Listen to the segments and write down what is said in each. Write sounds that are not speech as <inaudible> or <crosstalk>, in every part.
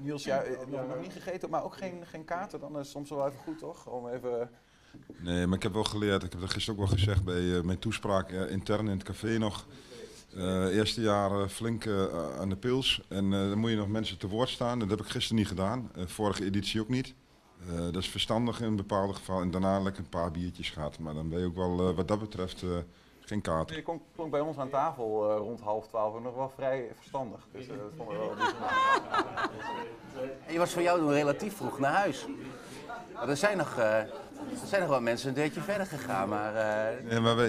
Niels, ja, eh, nog, nog niet gegeten, maar ook geen, geen kaarten. Dan is soms wel even goed, toch? Om even... Nee, maar ik heb wel geleerd, ik heb dat gisteren ook wel gezegd bij eh, mijn toespraak eh, intern in het café nog. Eerste jaar flink aan de pils en dan moet je nog mensen te woord staan. Dat heb ik gisteren niet gedaan, vorige editie ook niet. Dat is verstandig in bepaalde gevallen en daarna lekker een paar biertjes gaat. Maar dan ben je ook wel wat dat betreft geen kaart. Je klonk, klonk bij ons aan tafel eh, rond half twaalf nog wel vrij verstandig. Dus eh, dat vonden we wel. <laughs> En je was voor jou nog relatief vroeg naar huis. Maar er zijn nog, eh, er zijn nog wel mensen een deurtje verder gegaan, maar... eh, Nee, maar wij-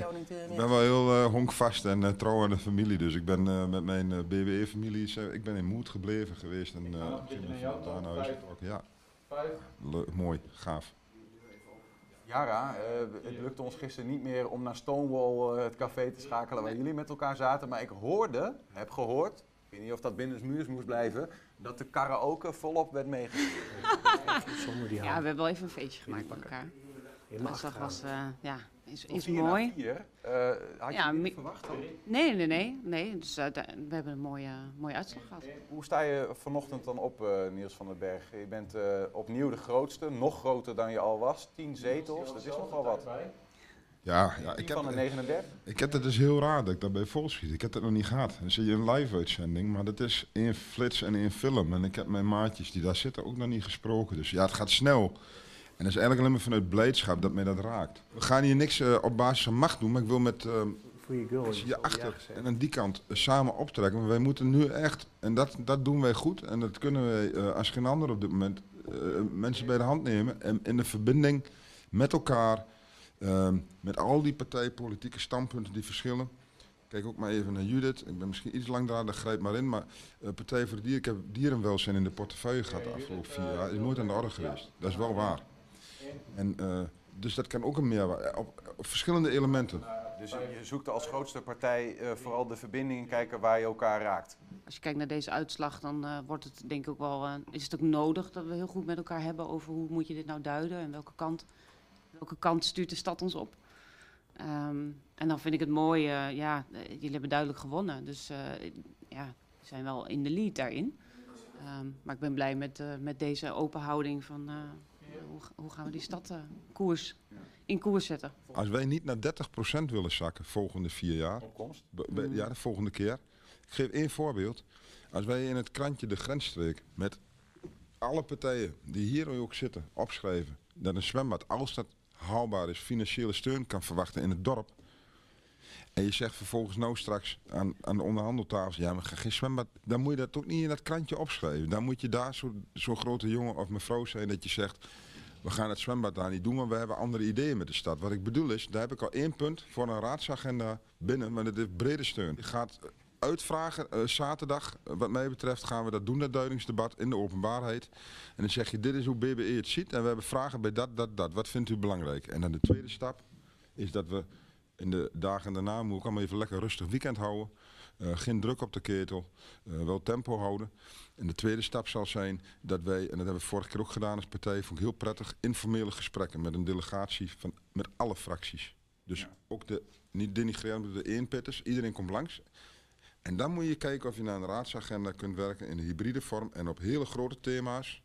Ik ben wel heel eh, honkvast en trouw aan de familie. Dus ik ben eh, met mijn eh, BWE-familie ik ben in Moed gebleven geweest. En uh, daar naar. Ja, leuk, mooi, gaaf. Jara, eh, het lukte ons gisteren niet meer om naar Stonewall eh, het café te schakelen waar jullie met elkaar zaten. Maar ik hoorde, heb gehoord, ik weet niet of dat binnen de muurs moest blijven, dat de karaoke volop werd meegegeven. <laughs> Ja, we hebben wel even een feestje gemaakt met elkaar. Uitslag gaan. was, eh, ja, is, is mooi. vier. Eh, had je Ja, mi- verwacht? dan? Nee, nee, nee. nee. Dus, eh, we hebben een mooie, mooie uitslag gehad. Hoe sta je vanochtend dan op, eh, Niels van den Berg? Je bent eh, opnieuw de grootste, nog groter dan je al was. 10 zetels, dat is nogal wat. Ja, ja 10 ik, heb, van de 39. ik heb het dus heel raar dat ik daarbij volschiet. Ik heb het nog niet gehad. Dan zie je een live-uitzending, maar dat is één flits en één film. En ik heb mijn maatjes die daar zitten ook nog niet gesproken. Dus ja, het gaat snel. En dat is eigenlijk alleen maar vanuit blijdschap dat mij dat raakt. We gaan hier niks eh, op basis van macht doen, maar ik wil met... eh, Voor je je achter en aan die kant eh, samen optrekken. Maar wij moeten nu echt, en dat, dat doen wij goed. En dat kunnen wij eh, als geen ander op dit moment. eh, mensen bij de hand nemen. En in de verbinding met elkaar. ehm, met al die partijpolitieke standpunten die verschillen. Kijk ook maar even naar Judith. Ik ben misschien iets langdradig, grijp maar in. Maar eh, Partij voor de Dieren, ik heb dierenwelzijn in de portefeuille gehad de afgelopen vier jaar. Is nooit aan de orde geweest. Dat is wel waar. En, eh, dus dat kan ook een meerwaarde. Op, op verschillende elementen. Dus je zoekt als grootste partij eh, vooral de verbindingen kijken waar je elkaar raakt. Als je kijkt naar deze uitslag, dan eh, wordt het denk ik ook wel, eh, is het ook nodig dat we heel goed met elkaar hebben over hoe moet je dit nou duiden en welke kant, welke kant stuurt de stad ons op. Ehm, en dan vind ik het mooi, eh, ja, eh, jullie hebben duidelijk gewonnen. Dus eh, ja, we zijn wel in de lead daarin. Ehm, maar ik ben blij met, eh, met deze open houding van eh, hoe, hoe gaan we die stad eh, koers, in koers zetten. Als wij niet naar 30% willen zakken volgende vier jaar, Opkomst. be- be- ja, de volgende keer. Ik geef één voorbeeld. Als wij in het krantje De Grensstreek met alle partijen die hier ook zitten opschrijven dat een zwembad, als dat haalbaar is, financiële steun kan verwachten in het dorp. En je zegt vervolgens nou straks aan, aan de onderhandeltafel, ja, maar ga geen zwembad. Dan moet je dat ook niet in dat krantje opschrijven. Dan moet je daar zo'n zo grote jongen of mevrouw zijn dat je zegt, we gaan het zwembad daar niet doen, maar we hebben andere ideeën met de stad. Wat ik bedoel is, daar heb ik al één punt voor een raadsagenda binnen, maar dat heeft brede steun. Je gaat uitvragen, eh, zaterdag, eh, wat mij betreft, gaan we dat doen, dat duidingsdebat in de openbaarheid. En dan zeg je, dit is hoe BBE het ziet en we hebben vragen bij dat, dat, dat. Wat vindt u belangrijk? En dan de tweede stap is dat we in de dagen daarna, moet ik allemaal even lekker rustig weekend houden. Eh, geen druk op de ketel, eh, wel tempo houden. En de tweede stap zal zijn dat wij, en dat hebben we vorige keer ook gedaan als partij, vond ik heel prettig, informele gesprekken met een delegatie van met alle fracties. Dus ook de, niet denigrerend, de eenpitters, iedereen komt langs. En dan moet je kijken of je naar een raadsagenda kunt werken in een hybride vorm en op hele grote thema's.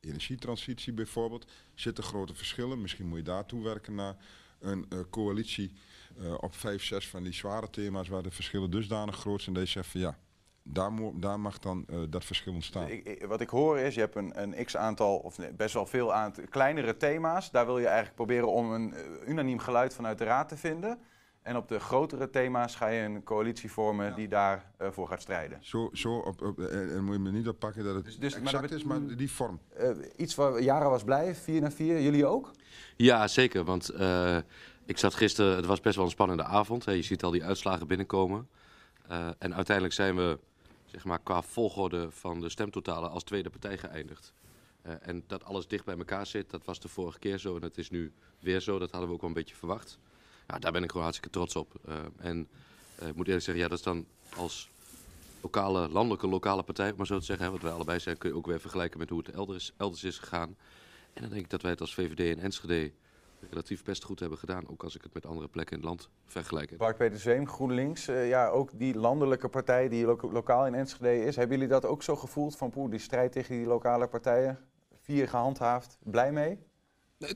Energietransitie bijvoorbeeld, zitten grote verschillen. Misschien moet je daartoe werken naar een eh, coalitie eh, op vijf, zes van die zware thema's waar de verschillen dusdanig groot zijn. Dat je zegt van ja, daar, daar mag dan eh, dat verschil ontstaan. Ik, wat ik hoor is, je hebt een, een x-aantal, of nee, best wel veel aantal kleinere thema's. Daar wil je eigenlijk proberen om een unaniem geluid vanuit de raad te vinden. En op de grotere thema's ga je een coalitie vormen die daarvoor voor gaat strijden. Zo, zo op, op, en, moet je me niet oppakken dat het Dus- dus- maar exact dat bet- is, maar die vorm. Iets waar Jara was blij, 4 naar 4. Jullie ook? Ja, zeker. Want eh, ik zat gisteren, het was best wel een spannende avond. Hè. Je ziet al die uitslagen binnenkomen. Eh, en uiteindelijk zijn we, zeg maar, qua volgorde van de stemtotalen als tweede partij geëindigd. Eh, en dat alles dicht bij elkaar zit, dat was de vorige keer zo en dat is nu weer zo. Dat hadden we ook wel een beetje verwacht. Ja, daar ben ik gewoon hartstikke trots op. En ik moet eerlijk zeggen, ja, dat is dan als lokale, landelijke lokale partij, maar zo te zeggen, hè, wat wij allebei zijn, kun je ook weer vergelijken met hoe het elders, elders is gegaan. En dan denk ik dat wij het als VVD en Enschede relatief best goed hebben gedaan. Ook als ik het met andere plekken in het land vergelijk. heb. Bart Peter Zweem, GroenLinks, eh, ja, ook die landelijke partij die lo- lokaal in Enschede is. Hebben jullie dat ook zo gevoeld van poeh, die strijd tegen die lokale partijen? Vier gehandhaafd, blij mee?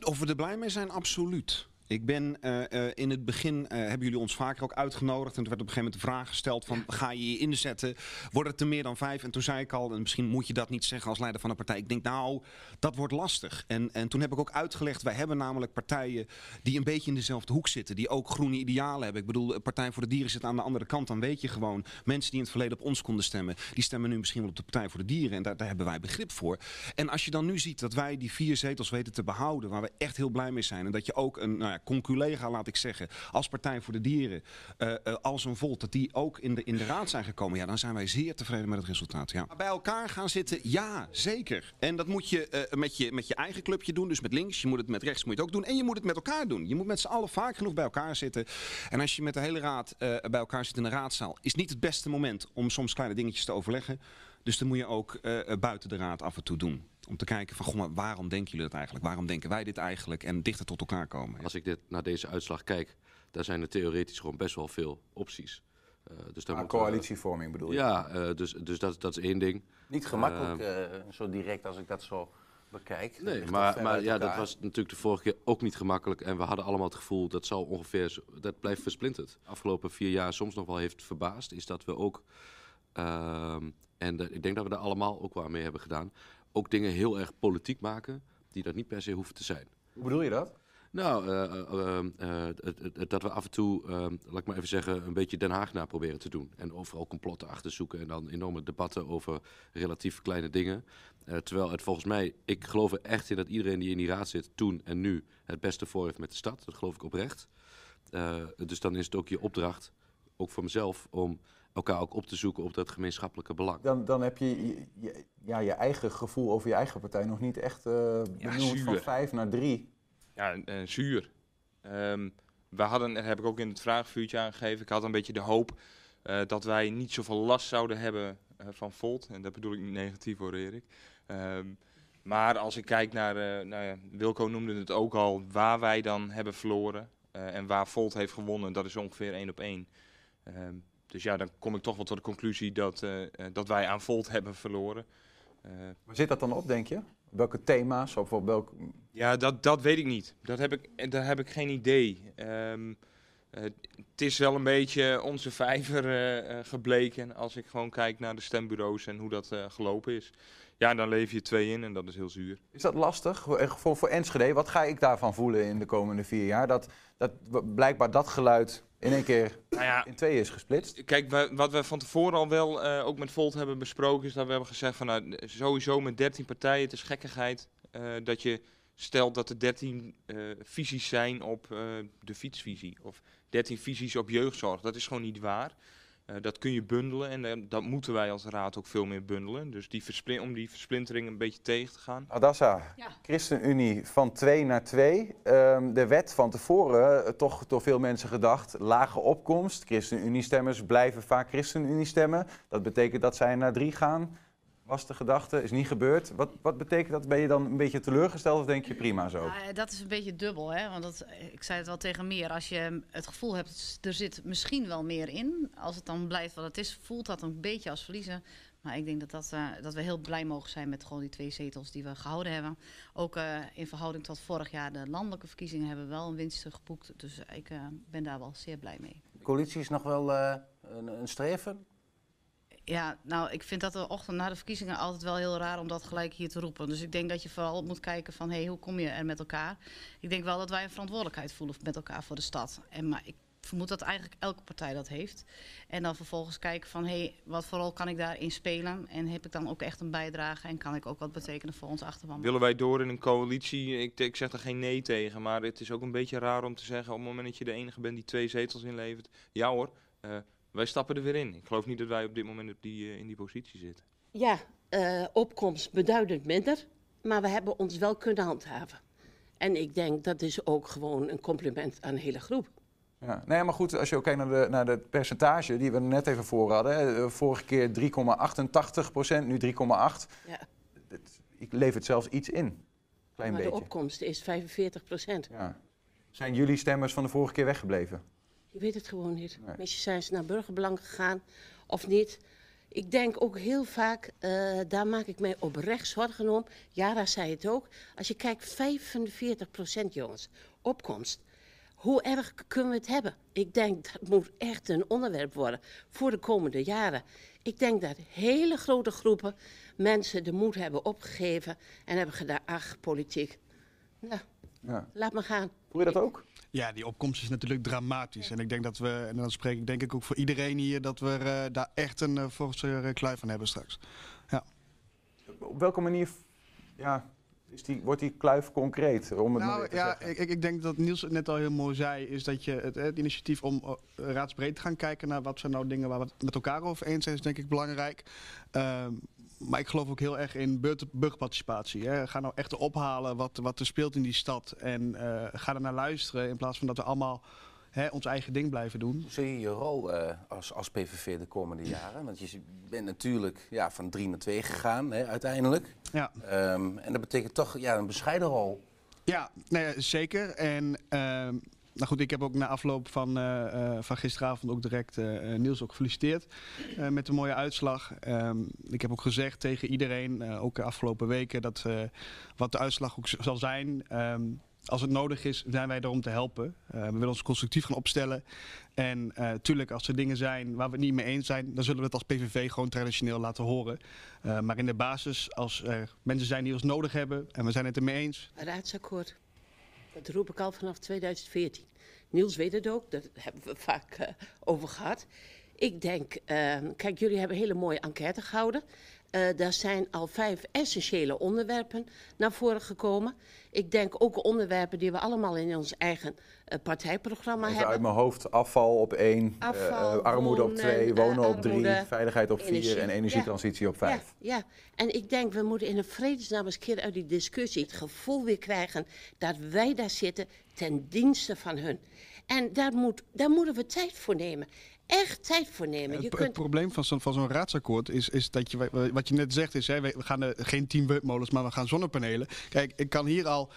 Of we er blij mee zijn, absoluut. Ik ben eh, eh, in het begin, eh, hebben jullie ons vaker ook uitgenodigd. En er werd op een gegeven moment de vraag gesteld van, ga je je inzetten? Wordt het er meer dan vijf? En toen zei ik al, en misschien moet je dat niet zeggen als leider van een partij. Ik denk, nou, dat wordt lastig. En, en toen heb ik ook uitgelegd, wij hebben namelijk partijen die een beetje in dezelfde hoek zitten. Die ook groene idealen hebben. Ik bedoel, de Partij voor de Dieren zit aan de andere kant. Dan weet je gewoon, mensen die in het verleden op ons konden stemmen. Die stemmen nu misschien wel op de Partij voor de Dieren. En daar, daar hebben wij begrip voor. En als je dan nu ziet dat wij die vier zetels weten te behouden, waar we echt heel blij mee zijn. En dat je ook een nou ja, conculega, laat ik zeggen, als Partij voor de Dieren, eh, eh, als een Volt, dat die ook in de, in de raad zijn gekomen. Ja, dan zijn wij zeer tevreden met het resultaat. Ja. Bij elkaar gaan zitten, ja, zeker. En dat moet je, eh, met je met je eigen clubje doen, dus met links. Je moet het met rechts moet je het ook doen. En je moet het met elkaar doen. Je moet met z'n allen vaak genoeg bij elkaar zitten. En als je met de hele raad bij elkaar zit in de raadzaal, is niet het beste moment om soms kleine dingetjes te overleggen. Dus dan moet je ook buiten de raad af en toe doen. Om te kijken van, goh, maar waarom denken jullie dat eigenlijk? Waarom denken wij dit eigenlijk? En dichter tot elkaar komen. Als ik dit, naar deze uitslag kijk, daar zijn er theoretisch gewoon best wel veel opties. Eh, dus daar moeten we- coalitievorming bedoel je? Ja, eh, dus, dus dat, dat is één ding. Niet gemakkelijk, eh, zo direct als ik dat zo bekijk. Nee, maar, maar ja, dat was natuurlijk de vorige keer ook niet gemakkelijk. En we hadden allemaal het gevoel dat zal ongeveer, zo- dat blijft versplinterd. Afgelopen vier jaar soms nog wel heeft verbaasd, is dat we ook, ehm, en de- ik denk dat we daar allemaal ook wel mee hebben gedaan, ook dingen heel erg politiek maken die dat niet per se hoeven te zijn. Hoe bedoel je dat? Nou, eh, eh, eh, dat we af en toe, laat ik maar even zeggen, een beetje Den Haag na proberen te doen. En overal complotten achter zoeken en dan enorme debatten over relatief kleine dingen. Terwijl het volgens mij, ik geloof er echt in dat iedereen die in die raad zit, toen en nu, het beste voor heeft met de stad. Dat geloof ik oprecht. Dus dan is het ook je opdracht, ook voor mezelf, om elkaar ook op te zoeken op dat gemeenschappelijke belang. Dan, dan heb je, je, je- ja, je eigen gevoel over je eigen partij nog niet echt eh benoemd van vijf naar drie. Ja, zuur. Ehm, we hadden, dat heb ik ook in het vraagvuurtje aangegeven, ik had een beetje de hoop eh, dat wij niet zoveel last zouden hebben eh, van Volt. En dat bedoel ik niet negatief hoor, Erik. Ehm, maar als ik kijk naar, eh, nou ja, Wilco noemde het ook al, waar wij dan hebben verloren eh, en waar Volt heeft gewonnen, dat is ongeveer één op één. Ehm, dus ja, dan kom ik toch wel tot de conclusie dat, eh, eh, dat wij aan Volt hebben verloren. Eh, Waar zit dat dan op, denk je? Welke thema's of op welk... ja, dat, dat weet ik niet. Dat heb ik, daar heb ik geen idee. Ehm, eh, het is wel een beetje onze vijver gebleken als ik gewoon kijk naar de stembureaus en hoe dat gelopen is. Ja, dan leef je twee in en dat is heel zuur. Is dat lastig voor, voor Enschede? Wat ga ik daarvan voelen in de komende vier jaar? Dat, dat blijkbaar dat geluid in één keer Nou ja, in twee is gesplitst. Kijk, wa- wat we van tevoren al wel eh, ook met Volt hebben besproken, is dat we hebben gezegd van nou, sowieso met 13 partijen, het is gekkigheid eh, dat je stelt dat er 13 eh, visies zijn op de fietsvisie of 13 visies op jeugdzorg. Dat is gewoon niet waar. Eh, dat kun je bundelen en eh, dat moeten wij als raad ook veel meer bundelen. Dus die om die versplintering een beetje tegen te gaan. Adassa, Ja. ChristenUnie van 2 naar 2. Ehm, de wet van tevoren, eh, toch door veel mensen gedacht, lage opkomst. ChristenUnie-stemmers blijven vaak ChristenUnie stemmen. Dat betekent dat zij naar 3 gaan. Was de gedachte, is niet gebeurd. Wat, wat betekent dat? Ben je dan een beetje teleurgesteld of denk je prima zo? Ja, eh, dat is een beetje dubbel, hè? want dat, ik zei het wel tegen meer. Als je het gevoel hebt, er zit misschien wel meer in. Als het dan blijft wat het is, voelt dat een beetje als verliezen. Maar ik denk dat, dat, eh, dat we heel blij mogen zijn met gewoon die twee zetels die we gehouden hebben. Ook eh, in verhouding tot vorig jaar, de landelijke verkiezingen hebben we wel een winst geboekt. Dus ik eh, ben daar wel zeer blij mee. De coalitie is nog wel eh, een, een streven. Ja, nou, ik vind dat de ochtend na de verkiezingen altijd wel heel raar om dat gelijk hier te roepen. Dus ik denk dat je vooral moet kijken van, hé, hey, hoe kom je er met elkaar? Ik denk wel dat wij een verantwoordelijkheid voelen met elkaar voor de stad. En, maar ik vermoed dat eigenlijk elke partij dat heeft. En dan vervolgens kijken van, hé, hey, wat voor rol kan ik daarin spelen? En heb ik dan ook echt een bijdrage? En kan ik ook wat betekenen voor onze achterban? Willen wij door in een coalitie? Ik, ik zeg er geen nee tegen, maar het is ook een beetje raar om te zeggen op het moment dat je de enige bent die twee zetels inlevert. Ja hoor, eh, wij stappen er weer in. Ik geloof niet dat wij op dit moment op die, eh, in die positie zitten. Ja, eh, opkomst beduidend minder, maar we hebben ons wel kunnen handhaven. En ik denk dat is ook gewoon een compliment aan de hele groep. Ja. Nee, maar goed, als je ook kijkt naar de, naar de percentage die we net even voor hadden. hè, eh, Vorige keer 3,88 procent, nu 3,8. Ja. Het- Ik lever het zelfs iets in. Klein maar de beetje. opkomst is 45 procent. Ja. Zijn jullie stemmers van de vorige keer weggebleven? Je weet het gewoon niet. Nee. Misschien zijn ze naar burgerbelang gegaan of niet. Ik denk ook heel vaak, eh, daar maak ik mij oprecht zorgen om. Jara zei het ook. Als je kijkt, 45 procent jongens, opkomst. Hoe erg kunnen we het hebben? Ik denk dat moet echt een onderwerp worden voor de komende jaren. Ik denk dat hele grote groepen mensen de moed hebben opgegeven en hebben gedaan, ach, politiek. Nou, Ja. laat maar gaan. Voel je dat ook? Ja, die opkomst is natuurlijk dramatisch. En ik denk dat we, en dan spreek ik denk ik ook voor iedereen hier, dat we eh, daar echt een uh, forse kluif van hebben straks. Ja. Op welke manier ja, is die, wordt die kluif concreet? Om het nou ja, zeggen? ik, ik- ik denk dat Niels het net al heel mooi zei, is dat je het, het initiatief om uh, raadsbreed te gaan kijken naar wat zijn nou dingen waar we het met elkaar over eens zijn, is denk ik belangrijk. Ehm, maar ik geloof ook heel erg in burger- burgerparticipatie. Hè. Ga nou echt ophalen wat, wat er speelt in die stad. En eh, ga er naar luisteren in plaats van dat we allemaal hè, ons eigen ding blijven doen. Hoe zie je je rol eh, als, als PVV de komende jaren? Want je bent natuurlijk ja, van drie naar twee gegaan hè, uiteindelijk. Ja. Ehm, en dat betekent toch ja, een bescheiden rol. Ja, nee, ja, zeker. En ehm, nou goed, ik heb ook na afloop van, eh, eh, van gisteravond ook direct eh, Niels ook gefeliciteerd met de mooie uitslag. Ehm, ik heb ook gezegd tegen iedereen, ook de afgelopen weken, dat wat de uitslag ook zal zijn. ehm, als het nodig is, zijn wij er om te helpen. We willen ons constructief gaan opstellen. En eh tuurlijk, als er dingen zijn waar we het niet mee eens zijn, dan zullen we het als PVV gewoon traditioneel laten horen. Maar in de basis, als er mensen zijn die ons nodig hebben en we zijn het ermee eens, Raadsakkoord. Dat roep ik al vanaf 2014. Niels weet het ook, daar hebben we vaak eh, over gehad. Ik denk, eh, kijk, jullie hebben een hele mooie enquête gehouden. Eh, daar zijn al vijf essentiële onderwerpen naar voren gekomen. Ik denk ook onderwerpen die we allemaal in ons eigen eh, partijprogramma Even hebben. uit mijn hoofd, afval op één, eh, Afval, armoede op twee, wonen op drie, veiligheid op energie. vier en energietransitie op vijf. Ja, ja, en ik denk we moeten in een vredesnaam eens een keer uit die discussie het gevoel weer krijgen dat wij daar zitten ten dienste van hun. En daar, moet, daar moeten we tijd voor nemen. Echt tijd voor nemen. Het, Je het kunt, probleem van zo'n raadsakkoord is, is dat je, wa- wat je net zegt, is hè, we we gaan er geen tien windmolens, maar we gaan zonnepanelen. Kijk, ik kan hier al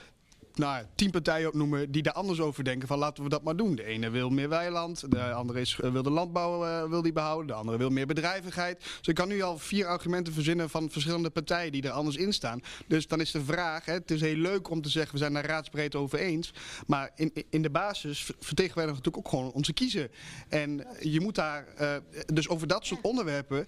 nou, tien partijen opnoemen die daar anders over denken. Van laten we dat maar doen. De ene wil meer weiland, de andere is, eh, wil de landbouw eh, wil die behouden, de andere wil meer bedrijvigheid. Dus ik kan nu al vier argumenten verzinnen van verschillende partijen die er anders in staan. Dus dan is de vraag, hè, het is heel leuk om te zeggen we zijn daar raadsbreed over eens. Maar in, in de basis ver- vertegenwoordigen we natuurlijk ook gewoon onze kiezen. En je moet daar, eh, dus over dat soort onderwerpen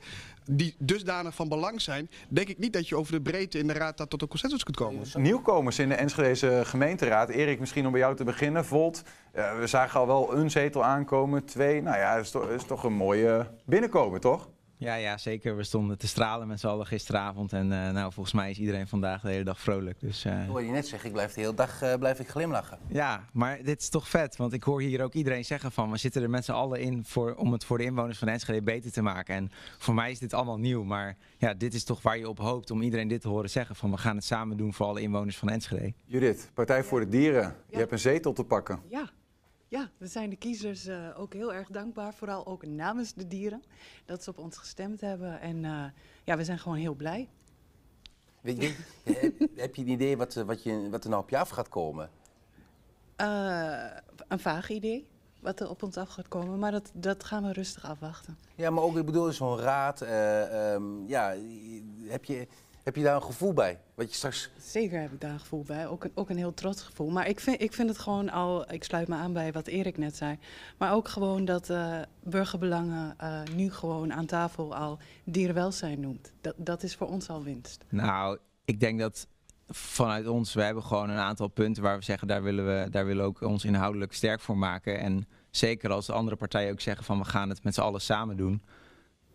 die dusdanig van belang zijn, denk ik niet dat je over de breedte in de raad daar tot een consensus kunt komen. Nieuwkomers in de Enschedeze gemeenteraad. Erik, misschien om bij jou te beginnen. Volt, eh, we zagen al wel een zetel aankomen, twee. Nou ja, is is toch een mooie binnenkomen, toch? Ja, ja, zeker. We stonden te stralen met z'n allen gisteravond. En eh, nou, volgens mij is iedereen vandaag de hele dag vrolijk. Dus, eh, Ik hoor je net zeggen, ik blijf de hele dag eh, blijf ik glimlachen. ja, maar dit is toch vet. Want ik hoor hier ook iedereen zeggen van... we zitten er met z'n allen in voor, om het voor de inwoners van Enschede beter te maken. En voor mij is dit allemaal nieuw. Maar ja, dit is toch waar je op hoopt om iedereen dit te horen zeggen. Van we gaan het samen doen voor alle inwoners van Enschede. Judith, Partij voor de Dieren. Je hebt een zetel te pakken. Ja. Ja, we zijn de kiezers eh, ook heel erg dankbaar, vooral ook namens de dieren, dat ze op ons gestemd hebben. En eh, ja, we zijn gewoon heel blij. Weet je, <laughs> heb, je een idee wat, eh, wat, je, wat er nou op je af gaat komen? Een vaag idee wat er op ons af gaat komen, maar dat, dat gaan we rustig afwachten. Ja, maar ook, ik bedoel, zo'n raad, eh, ehm, ja, heb je, heb je daar een gevoel bij? Wat je straks... Zeker heb ik daar een gevoel bij, ook een, ook een heel trots gevoel. Maar ik vind, ik vind het gewoon al, ik sluit me aan bij wat Erik net zei, maar ook gewoon dat eh, burgerbelangen eh, nu gewoon aan tafel al dierenwelzijn noemt. Dat, dat is voor ons al winst. Nou, ik denk dat vanuit ons, we hebben gewoon een aantal punten waar we zeggen, daar willen we, daar willen we ook ons inhoudelijk sterk voor maken. En zeker als de andere partijen ook zeggen van we gaan het met z'n allen samen doen,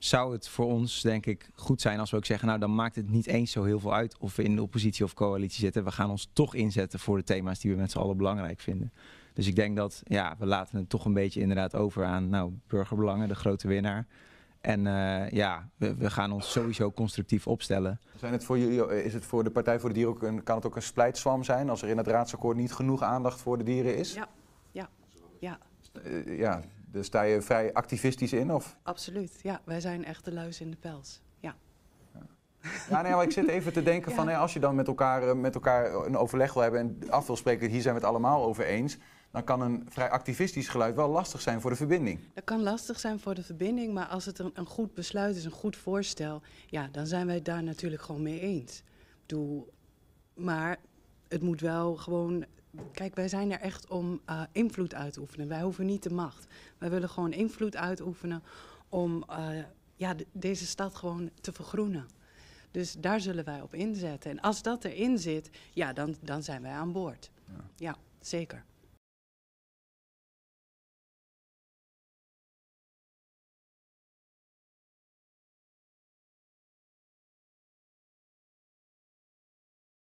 zou het voor ons denk ik goed zijn als we ook zeggen, nou dan maakt het niet eens zo heel veel uit of we in de oppositie of coalitie zitten. We gaan ons toch inzetten voor de thema's die we met z'n allen belangrijk vinden. Dus ik denk dat, ja, we laten het toch een beetje inderdaad over aan, nou, burgerbelangen, de grote winnaar. En eh, ja, we, we gaan ons sowieso constructief opstellen. Zijn het voor jullie, is het voor de Partij voor de Dieren ook een, kan het ook een splijtswam zijn als er in het raadsakkoord niet genoeg aandacht voor de dieren is? Ja, ja, ja. Eh, ja, daar sta je vrij activistisch in? Of? Absoluut, ja. Wij zijn echt de luis in de pels. Ja. Ja, nee, maar ik zit even te denken <laughs> van Ja. hè, als je dan met elkaar, eh, met elkaar een overleg wil hebben en af wil spreken, hier zijn we het allemaal over eens. dan kan een vrij activistisch geluid wel lastig zijn voor de verbinding. Dat kan lastig zijn voor de verbinding, maar als het een, een goed besluit is, een goed voorstel, ja, dan zijn wij het daar natuurlijk gewoon mee eens. Bedoel, maar het moet wel gewoon. Kijk, wij zijn er echt om eh, invloed uit te oefenen. Wij hoeven niet de macht. Wij willen gewoon invloed uitoefenen om eh, ja, de- deze stad gewoon te vergroenen. Dus daar zullen wij op inzetten. En als dat erin zit, ja, dan, dan zijn wij aan boord. Ja, zeker.